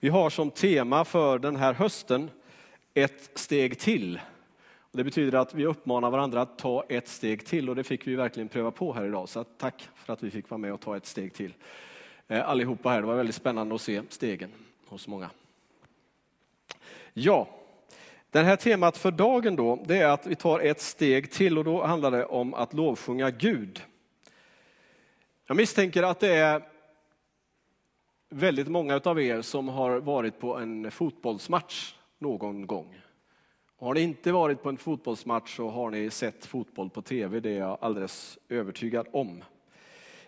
Vi har som tema för den här hösten ett steg till. Det betyder att vi uppmanar varandra att ta ett steg till och det fick vi verkligen pröva på här idag. Så tack för att vi fick vara med och ta ett steg till. Eh, allihopa här, det var väldigt spännande att se stegen hos många. Ja, det här temat för dagen då, det är att vi tar ett steg till och då handlar det om att lovsjunga Gud. Jag misstänker att det är väldigt många av er som har varit på en fotbollsmatch någon gång. Har ni inte varit på en fotbollsmatch så har ni sett fotboll på tv, det är jag alldeles övertygad om.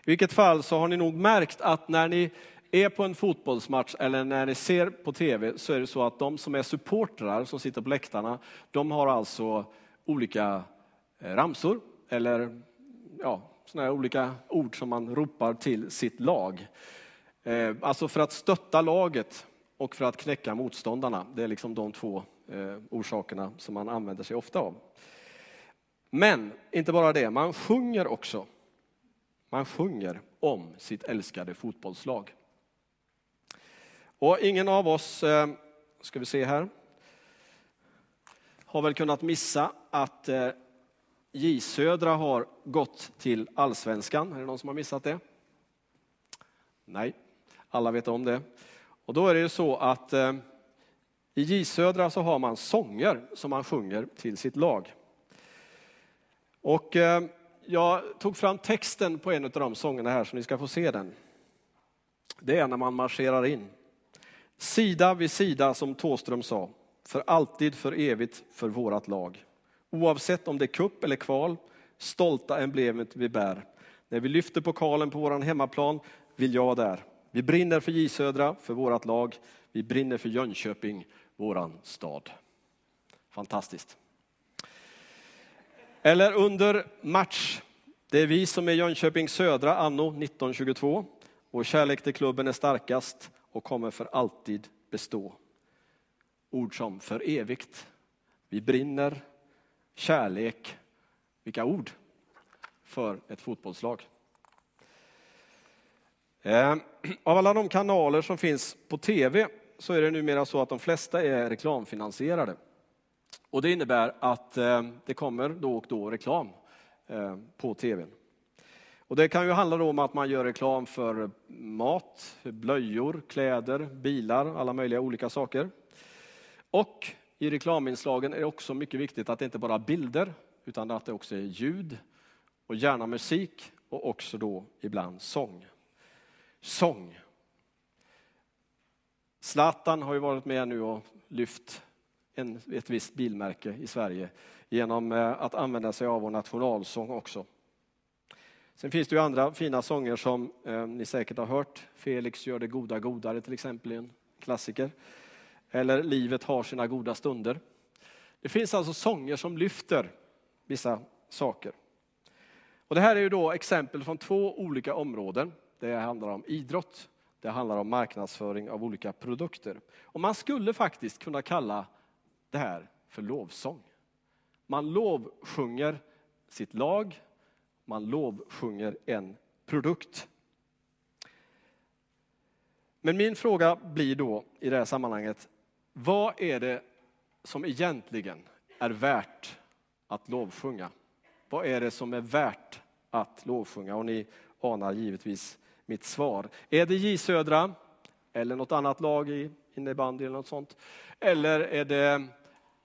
I vilket fall så har ni nog märkt att när ni är på en fotbollsmatch eller när ni ser på tv så är det så att de som är supportrar som sitter på läktarna, de har alltså olika eh, ramsor eller ja, såna här olika ord som man ropar till sitt lag. Eh, alltså för att stötta laget och för att knäcka motståndarna. Det är liksom de två eh, orsakerna som man använder sig ofta av. Men inte bara det, man sjunger också. Man sjunger om sitt älskade fotbollslag. Och ingen av oss, eh, ska vi se här, har väl kunnat missa att J Södra har gått till allsvenskan. Är det någon som har missat det? Nej, alla vet om det. Och då är det ju så att eh, i J Södra så har man sånger som man sjunger till sitt lag. Och eh, jag tog fram texten på en av de sångerna här så ni ska få se den. Det är när man marscherar in. Sida vid sida som Tåström sa, för alltid, för evigt, för vårat lag. Oavsett om det är kupp eller kval, stolta emblemet vi bär. När vi lyfter pokalen på våran hemmaplan vill jag där. Vi brinner för J Södra, för vårt lag. Vi brinner för Jönköping, våran stad. Fantastiskt. Eller under match. Det är vi som är Jönköping Södra anno 1922. Vår kärlek till klubben är starkast och kommer för alltid bestå. Ord som för evigt. Vi brinner, kärlek. Vilka ord för ett fotbollslag. Eh, av alla de kanaler som finns på tv så är det numera så att de flesta är reklamfinansierade. Och det innebär att eh, det kommer då och då reklam eh, på tv. Och det kan ju handla om att man gör reklam för mat, för blöjor, kläder, bilar, alla möjliga olika saker. Och i reklaminslagen är det också mycket viktigt att det inte bara är bilder, utan att det också är ljud och gärna musik och också då ibland sång sång. Zlatan har ju varit med nu och lyft en, ett visst bilmärke i Sverige genom eh, att använda sig av vår nationalsång också. Sen finns det ju andra fina sånger som eh, ni säkert har hört. Felix gör det goda godare till exempel, en klassiker. Eller Livet har sina goda stunder. Det finns alltså sånger som lyfter vissa saker. Och det här är ju då exempel från två olika områden. Det handlar om idrott, det handlar om marknadsföring av olika produkter. Och man skulle faktiskt kunna kalla det här för lovsång. Man lovsjunger sitt lag, man lovsjunger en produkt. Men min fråga blir då i det här sammanhanget, vad är det som egentligen är värt att lovsjunga? Vad är det som är värt att lovsjunga? Och ni anar givetvis mitt svar. Är det J Södra eller något annat lag i innebandy eller något sånt? Eller är det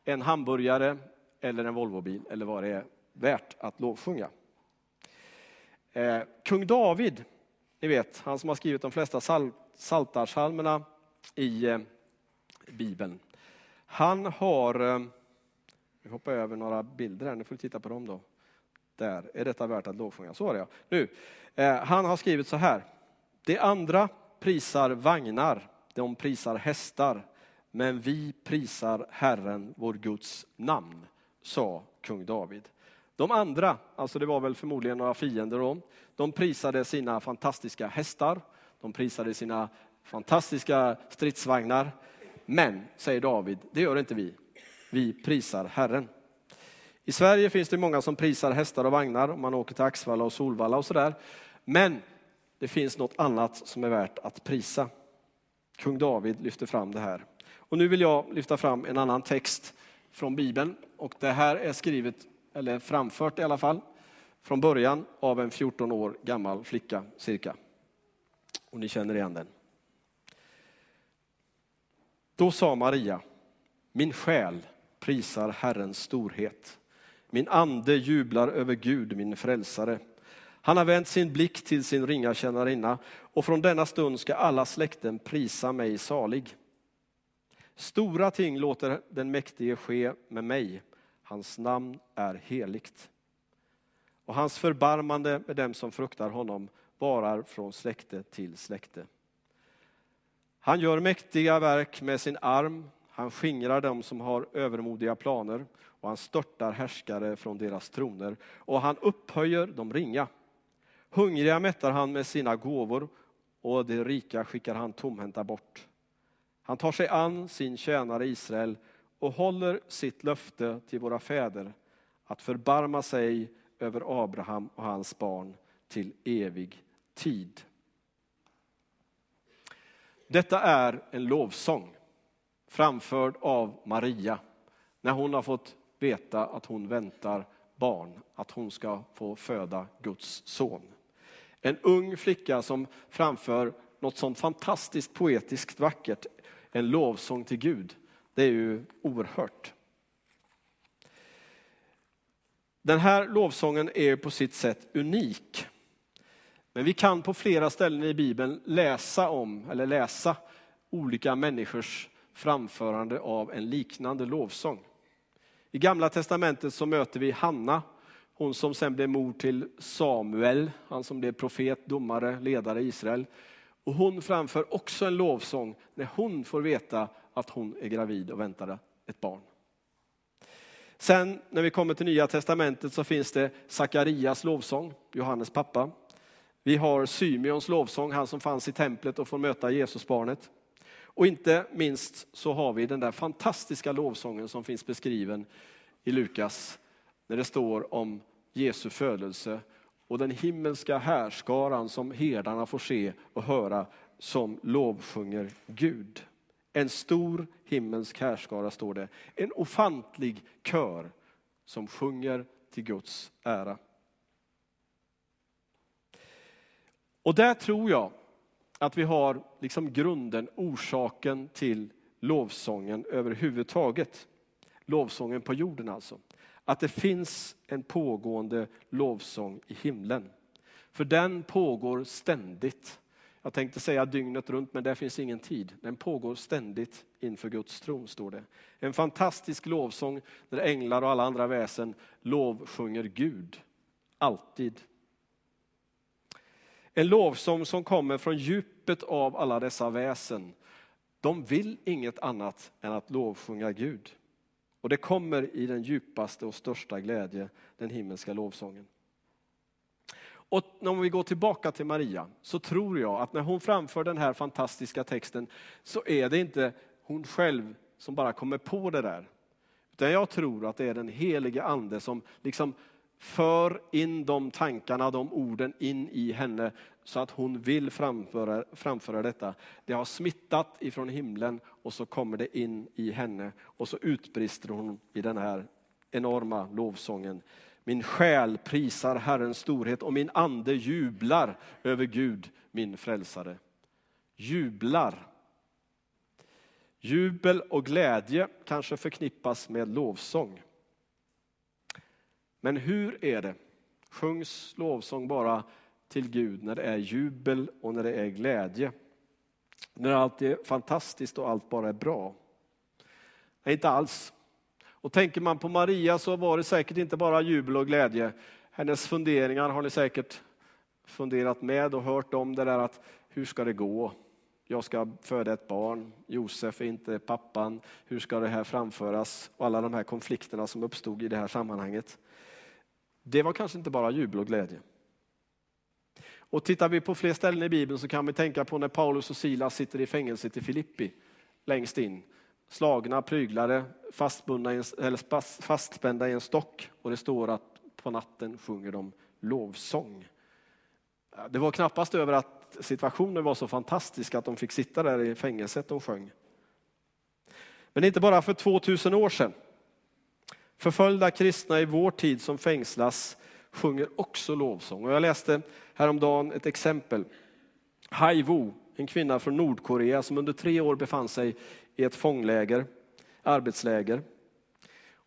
en hamburgare eller en Volvobil eller vad det är värt att lovsjunga? Eh, kung David, ni vet, han som har skrivit de flesta sal saltarsalmerna i eh, Bibeln. Han har, eh, vi hoppar över några bilder här, nu får vi titta på dem då. Där, är detta värt att lovsjunga? Så var det ja. Nu, eh, han har skrivit så här. De andra prisar vagnar, de prisar hästar, men vi prisar Herren, vår Guds namn, sa kung David. De andra, alltså det var väl förmodligen några fiender då, de prisade sina fantastiska hästar, de prisade sina fantastiska stridsvagnar. Men, säger David, det gör inte vi. Vi prisar Herren. I Sverige finns det många som prisar hästar och vagnar, om man åker till Axvalla och Solvalla och sådär. Men det finns något annat som är värt att prisa. Kung David lyfter fram det här. Och nu vill jag lyfta fram en annan text från Bibeln. Och det här är skrivet, eller framfört i alla fall, från början av en 14 år gammal flicka cirka. Och ni känner igen den. Då sa Maria, min själ prisar Herrens storhet. Min ande jublar över Gud, min frälsare. Han har vänt sin blick till sin ringa tjänarinna och från denna stund ska alla släkten prisa mig salig. Stora ting låter den mäktige ske med mig. Hans namn är heligt. Och hans förbarmande med dem som fruktar honom varar från släkte till släkte. Han gör mäktiga verk med sin arm, han skingrar dem som har övermodiga planer och han störtar härskare från deras troner och han upphöjer de ringa. Hungriga mättar han med sina gåvor och de rika skickar han tomhänta bort. Han tar sig an sin tjänare Israel och håller sitt löfte till våra fäder att förbarma sig över Abraham och hans barn till evig tid. Detta är en lovsång framförd av Maria när hon har fått veta att hon väntar barn, att hon ska få föda Guds son. En ung flicka som framför något sånt fantastiskt poetiskt vackert, en lovsång till Gud. Det är ju oerhört. Den här lovsången är på sitt sätt unik. Men vi kan på flera ställen i Bibeln läsa om, eller läsa olika människors framförande av en liknande lovsång. I Gamla Testamentet så möter vi Hanna, hon som sen blev mor till Samuel, han som blev profet, domare, ledare i Israel. Och hon framför också en lovsång när hon får veta att hon är gravid och väntar ett barn. Sen när vi kommer till Nya Testamentet så finns det Sakarias lovsång, Johannes pappa. Vi har Symeons lovsång, han som fanns i templet och får möta Jesusbarnet. Och inte minst så har vi den där fantastiska lovsången som finns beskriven i Lukas, när det står om Jesu födelse och den himmelska härskaran som herdarna får se och höra som lovsjunger Gud. En stor himmelsk härskara står det, en ofantlig kör som sjunger till Guds ära. Och där tror jag att vi har liksom grunden, orsaken till lovsången överhuvudtaget. Lovsången på jorden alltså. Att det finns en pågående lovsång i himlen. För den pågår ständigt. Jag tänkte säga dygnet runt, men där finns ingen tid. Den pågår ständigt inför Guds tron, står det. En fantastisk lovsång där änglar och alla andra väsen lovsjunger Gud. Alltid. En lovsång som kommer från djupet av alla dessa väsen. De vill inget annat än att lovsjunga Gud. Och det kommer i den djupaste och största glädje, den himmelska lovsången. Och om vi går tillbaka till Maria så tror jag att när hon framför den här fantastiska texten så är det inte hon själv som bara kommer på det där. Utan jag tror att det är den helige ande som liksom för in de tankarna, de orden in i henne så att hon vill framföra, framföra detta. Det har smittat ifrån himlen och så kommer det in i henne och så utbrister hon i den här enorma lovsången. Min själ prisar Herrens storhet och min ande jublar över Gud, min frälsare. Jublar. Jubel och glädje kanske förknippas med lovsång. Men hur är det? Sjungs lovsång bara till Gud när det är jubel och när det är glädje? När allt är fantastiskt och allt bara är bra? Nej, inte alls. Och tänker man på Maria så var det säkert inte bara jubel och glädje. Hennes funderingar har ni säkert funderat med och hört om det där att hur ska det gå? Jag ska föda ett barn, Josef är inte pappan, hur ska det här framföras? Och alla de här konflikterna som uppstod i det här sammanhanget. Det var kanske inte bara jubel och glädje. Och tittar vi på fler ställen i Bibeln så kan vi tänka på när Paulus och Silas sitter i fängelset i Filippi, längst in. Slagna, pryglade, fastbundna en, eller fastspända i en stock. Och det står att på natten sjunger de lovsång. Det var knappast över att att situationen var så fantastisk att de fick sitta där i fängelset och sjöng. Men inte bara för 2000 år sedan. Förföljda kristna i vår tid som fängslas sjunger också lovsång. Och jag läste häromdagen ett exempel. Hai Wu, en kvinna från Nordkorea som under tre år befann sig i ett fångläger, arbetsläger.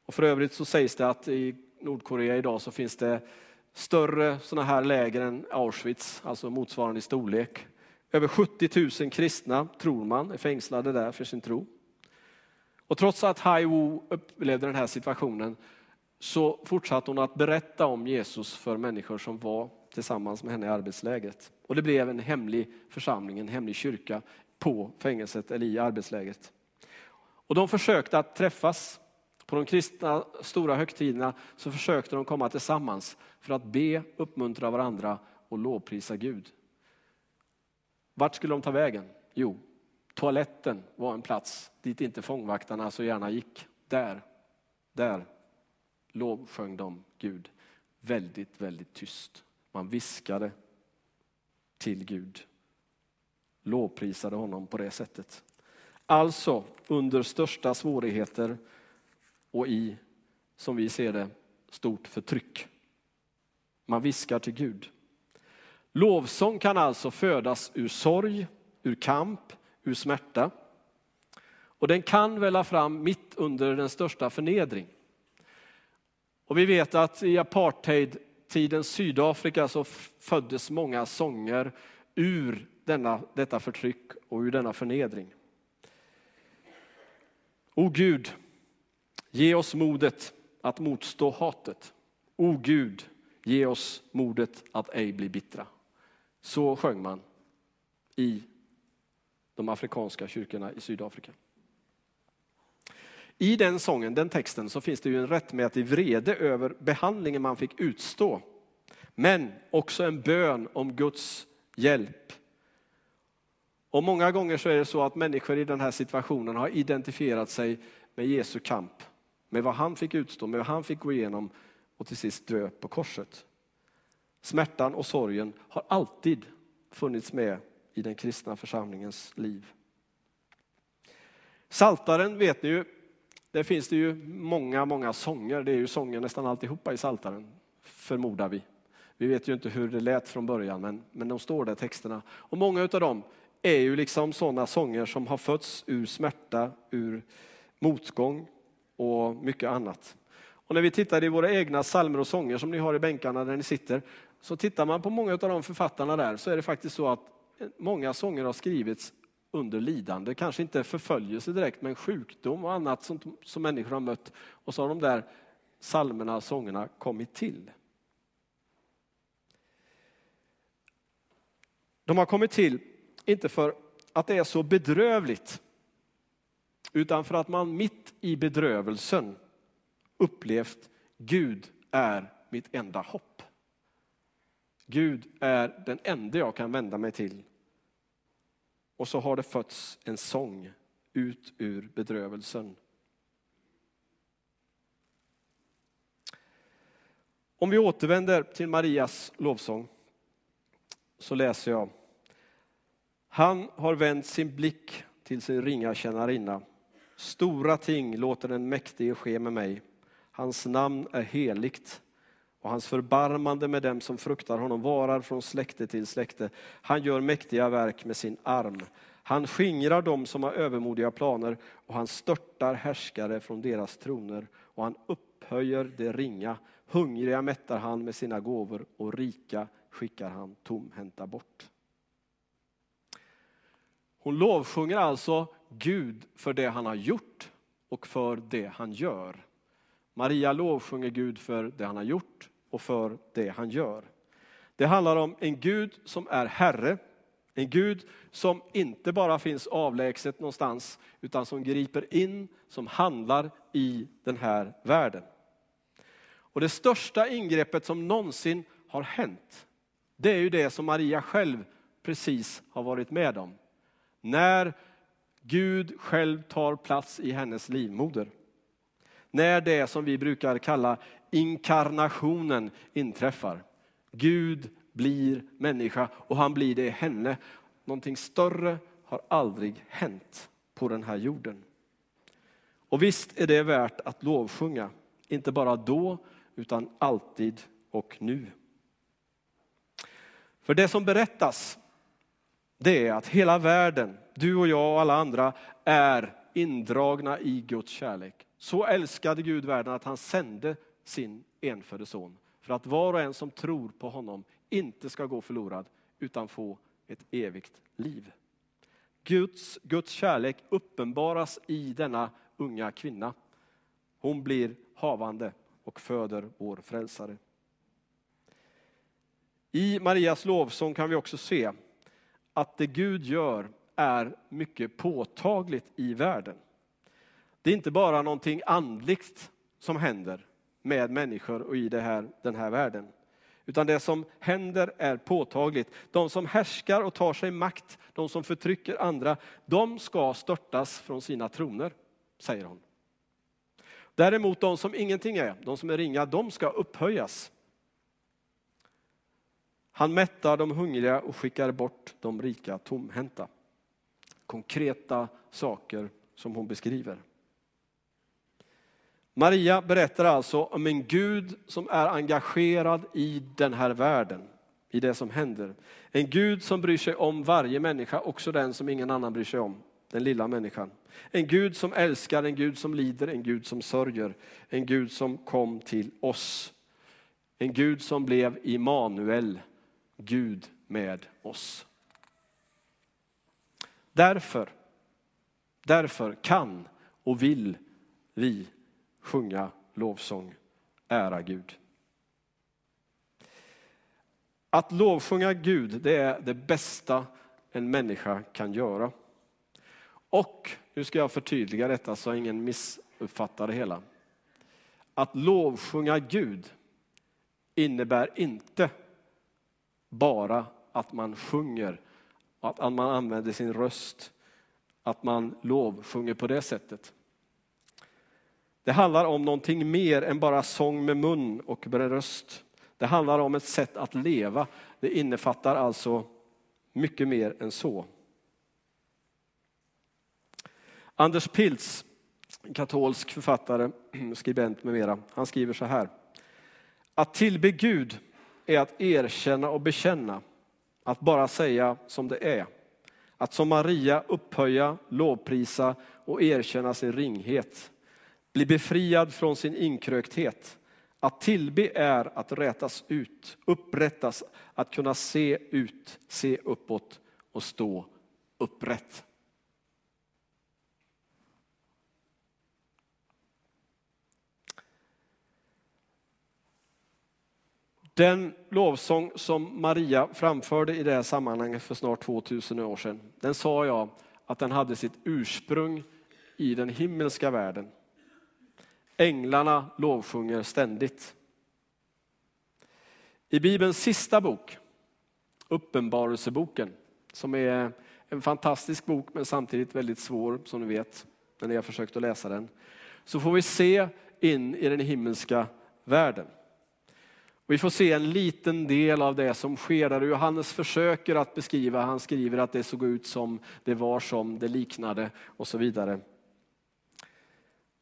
Och för övrigt så sägs det att i Nordkorea idag så finns det större sådana här läger än Auschwitz, alltså motsvarande i storlek. Över 70 000 kristna, tror man, är fängslade där för sin tro. Och trots att Hai Wu upplevde den här situationen så fortsatte hon att berätta om Jesus för människor som var tillsammans med henne i arbetslägret. Och det blev en hemlig församling, en hemlig kyrka på fängelset eller i arbetslägret. Och de försökte att träffas. På de kristna stora högtiderna så försökte de komma tillsammans för att be, uppmuntra varandra och lovprisa Gud. Vart skulle de ta vägen? Jo, toaletten var en plats dit inte fångvaktarna så gärna gick. Där, där lovsjöng de Gud väldigt, väldigt tyst. Man viskade till Gud. Lovprisade honom på det sättet. Alltså under största svårigheter och i, som vi ser det, stort förtryck. Man viskar till Gud. Lovsång kan alltså födas ur sorg, ur kamp, ur smärta. Och den kan välla fram mitt under den största förnedring. Och vi vet att i apartheidtidens Sydafrika så föddes många sånger ur denna, detta förtryck och ur denna förnedring. O Gud, ge oss modet att motstå hatet. O Gud, ge oss modet att ej bli bittra. Så sjöng man i de afrikanska kyrkorna i Sydafrika. I den sången, den texten, så finns det ju en rättmätig vrede över behandlingen man fick utstå. Men också en bön om Guds hjälp. Och många gånger så är det så att människor i den här situationen har identifierat sig med Jesu kamp. Med vad han fick utstå, med vad han fick gå igenom och till sist dö på korset. Smärtan och sorgen har alltid funnits med i den kristna församlingens liv. Saltaren vet ni ju, där finns det ju många, många sånger. Det är ju sånger nästan alltihopa i Saltaren, förmodar vi. Vi vet ju inte hur det lät från början, men, men de står där texterna. Och många av dem är ju liksom sådana sånger som har fötts ur smärta, ur motgång och mycket annat. Och när vi tittar i våra egna salmer och sånger som ni har i bänkarna där ni sitter, så tittar man på många av de författarna där så är det faktiskt så att många sånger har skrivits under lidande, kanske inte förföljelse direkt, men sjukdom och annat som, som människor har mött. Och så har de där psalmerna och sångerna kommit till. De har kommit till, inte för att det är så bedrövligt, utan för att man mitt i bedrövelsen upplevt Gud är mitt enda hopp. Gud är den enda jag kan vända mig till. Och så har det fötts en sång ut ur bedrövelsen. Om vi återvänder till Marias lovsång så läser jag. Han har vänt sin blick till sin ringa tjänarinna. Stora ting låter den mäktige ske med mig. Hans namn är heligt och hans förbarmande med dem som fruktar honom varar från släkte till släkte. Han gör mäktiga verk med sin arm. Han skingrar dem som har övermodiga planer och han störtar härskare från deras troner och han upphöjer det ringa. Hungriga mättar han med sina gåvor och rika skickar han tomhänta bort. Hon lovsjunger alltså Gud för det han har gjort och för det han gör. Maria lovsjunger Gud för det han har gjort och för det han gör. Det handlar om en Gud som är Herre, en Gud som inte bara finns avlägset någonstans, utan som griper in, som handlar i den här världen. Och det största ingreppet som någonsin har hänt, det är ju det som Maria själv precis har varit med om. När Gud själv tar plats i hennes livmoder. När det som vi brukar kalla inkarnationen inträffar. Gud blir människa och han blir det i henne. Någonting större har aldrig hänt på den här jorden. Och visst är det värt att lovsjunga, inte bara då utan alltid och nu. För det som berättas, det är att hela världen, du och jag och alla andra, är indragna i Guds kärlek. Så älskade Gud världen att han sände sin enfödde son för att var och en som tror på honom inte ska gå förlorad utan få ett evigt liv. Guds, Guds kärlek uppenbaras i denna unga kvinna. Hon blir havande och föder vår frälsare. I Marias lovsång kan vi också se att det Gud gör är mycket påtagligt i världen. Det är inte bara någonting andligt som händer med människor och i här, den här världen. Utan det som händer är påtagligt. De som härskar och tar sig makt, de som förtrycker andra, de ska störtas från sina troner, säger hon. Däremot de som ingenting är, de som är ringa, de ska upphöjas. Han mättar de hungriga och skickar bort de rika tomhänta. Konkreta saker som hon beskriver. Maria berättar alltså om en Gud som är engagerad i den här världen, i det som händer. En Gud som bryr sig om varje människa, också den som ingen annan bryr sig om, den lilla människan. En Gud som älskar, en Gud som lider, en Gud som sörjer, en Gud som kom till oss. En Gud som blev Immanuel, Gud med oss. Därför, därför kan och vill vi sjunga lovsång, ära Gud. Att lovsjunga Gud, det är det bästa en människa kan göra. Och, nu ska jag förtydliga detta så ingen missuppfattar det hela. Att lovsjunga Gud innebär inte bara att man sjunger, att man använder sin röst, att man lovsjunger på det sättet. Det handlar om någonting mer än bara sång med mun och röst. Det handlar om ett sätt att leva. Det innefattar alltså mycket mer än så. Anders Pilz, katolsk författare, skribent med mera, han skriver så här. Att tillbe Gud är att erkänna och bekänna, att bara säga som det är. Att som Maria upphöja, lovprisa och erkänna sin ringhet bli befriad från sin inkrökthet. Att tillbe är att rätas ut, upprättas, att kunna se ut, se uppåt och stå upprätt. Den lovsång som Maria framförde i det här sammanhanget för snart 2000 år sedan, den sa jag att den hade sitt ursprung i den himmelska världen. Änglarna lovsjunger ständigt. I Bibelns sista bok, Uppenbarelseboken, som är en fantastisk bok men samtidigt väldigt svår som ni vet när ni har försökt att läsa den, så får vi se in i den himmelska världen. Vi får se en liten del av det som sker där Johannes försöker att beskriva, han skriver att det såg ut som, det var som, det liknade och så vidare.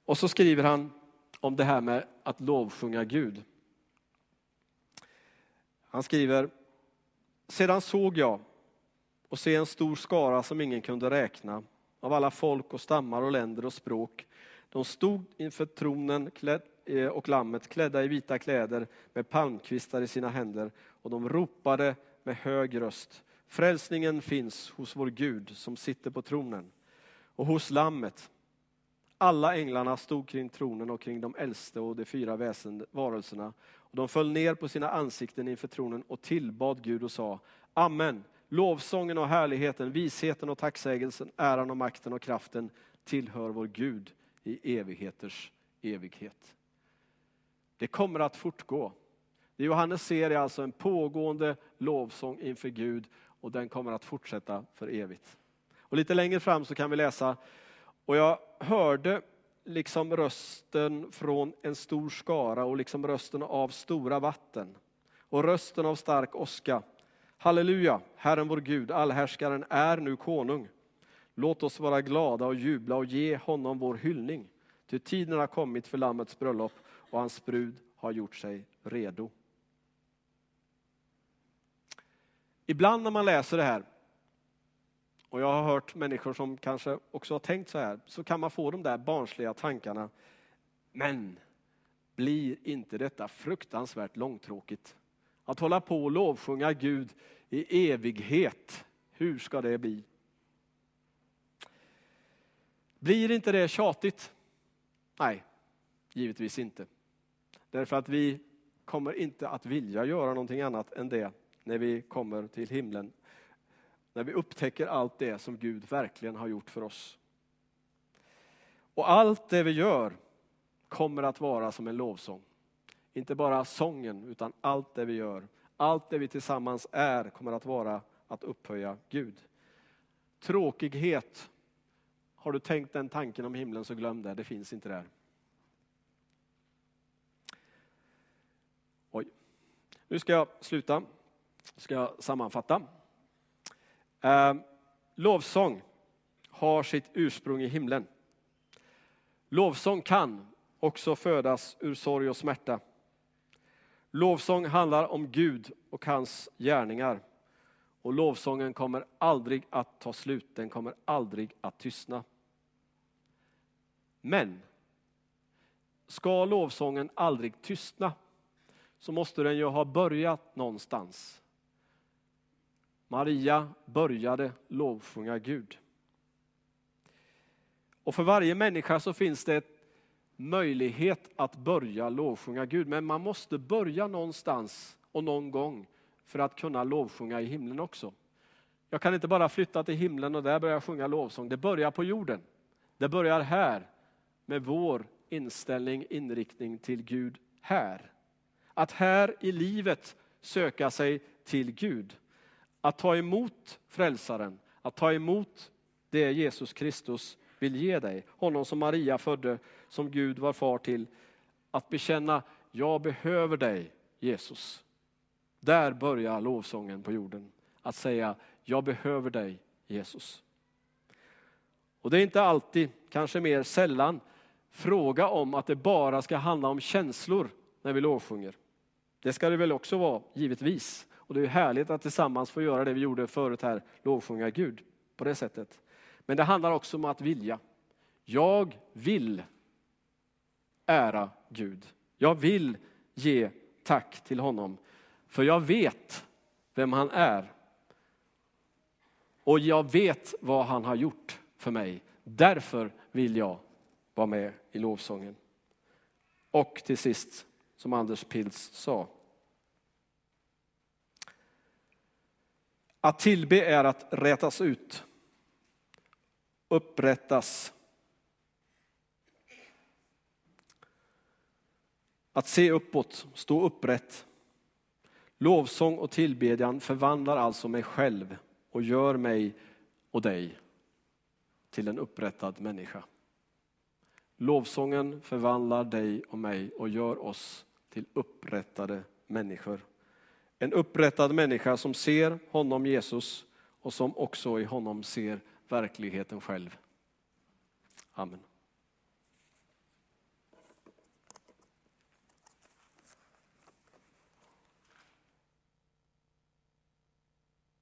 Och så skriver han om det här med att lovsjunga Gud. Han skriver, sedan såg jag och se en stor skara som ingen kunde räkna av alla folk och stammar och länder och språk. De stod inför tronen eh, och lammet klädda i vita kläder med palmkvistar i sina händer och de ropade med hög röst. Frälsningen finns hos vår Gud som sitter på tronen och hos lammet. Alla änglarna stod kring tronen och kring de äldste och de fyra väsen, varelserna. Och de föll ner på sina ansikten inför tronen och tillbad Gud och sa Amen. Lovsången och härligheten, visheten och tacksägelsen, äran och makten och kraften tillhör vår Gud i evigheters evighet. Det kommer att fortgå. Det Johannes ser är alltså en pågående lovsång inför Gud och den kommer att fortsätta för evigt. Och lite längre fram så kan vi läsa och jag hörde liksom rösten från en stor skara och liksom rösten av stora vatten. och rösten av stark åska. Halleluja, Herren vår Gud, allhärskaren är nu konung. Låt oss vara glada och jubla och ge honom vår hyllning. Ty tiden har kommit för Lammets bröllop och hans brud har gjort sig redo. Ibland när man läser det här, och jag har hört människor som kanske också har tänkt så här, så kan man få de där barnsliga tankarna. Men blir inte detta fruktansvärt långtråkigt? Att hålla på och lovsjunga Gud i evighet, hur ska det bli? Blir inte det tjatigt? Nej, givetvis inte. Därför att vi kommer inte att vilja göra någonting annat än det när vi kommer till himlen. När vi upptäcker allt det som Gud verkligen har gjort för oss. Och allt det vi gör kommer att vara som en lovsång. Inte bara sången, utan allt det vi gör. Allt det vi tillsammans är kommer att vara att upphöja Gud. Tråkighet, har du tänkt den tanken om himlen så glöm det, det finns inte där. Oj. Nu ska jag sluta, ska jag sammanfatta. Ehm, lovsång har sitt ursprung i himlen. Lovsång kan också födas ur sorg och smärta. Lovsång handlar om Gud och hans gärningar. Och lovsången kommer aldrig att ta slut, den kommer aldrig att tystna. Men ska lovsången aldrig tystna så måste den ju ha börjat någonstans. Maria började lovsjunga Gud. Och för varje människa så finns det ett möjlighet att börja lovsjunga Gud. Men man måste börja någonstans och någon gång för att kunna lovsjunga i himlen också. Jag kan inte bara flytta till himlen och där börja sjunga lovsång. Det börjar på jorden. Det börjar här med vår inställning, inriktning till Gud här. Att här i livet söka sig till Gud. Att ta emot frälsaren, att ta emot det Jesus Kristus vill ge dig. Honom som Maria födde, som Gud var far till. Att bekänna, jag behöver dig Jesus. Där börjar lovsången på jorden. Att säga, jag behöver dig Jesus. Och det är inte alltid, kanske mer sällan, fråga om att det bara ska handla om känslor när vi lovsjunger. Det ska det väl också vara, givetvis. Och det är härligt att tillsammans få göra det vi gjorde förut här, lovsjunga Gud på det sättet. Men det handlar också om att vilja. Jag vill ära Gud. Jag vill ge tack till honom. För jag vet vem han är. Och jag vet vad han har gjort för mig. Därför vill jag vara med i lovsången. Och till sist, som Anders Pils sa. Att tillbe är att rätas ut upprättas. Att se uppåt, stå upprätt. Lovsång och tillbedjan förvandlar alltså mig själv och gör mig och dig till en upprättad människa. Lovsången förvandlar dig och mig och gör oss till upprättade människor. En upprättad människa som ser honom Jesus och som också i honom ser verkligheten själv. Amen.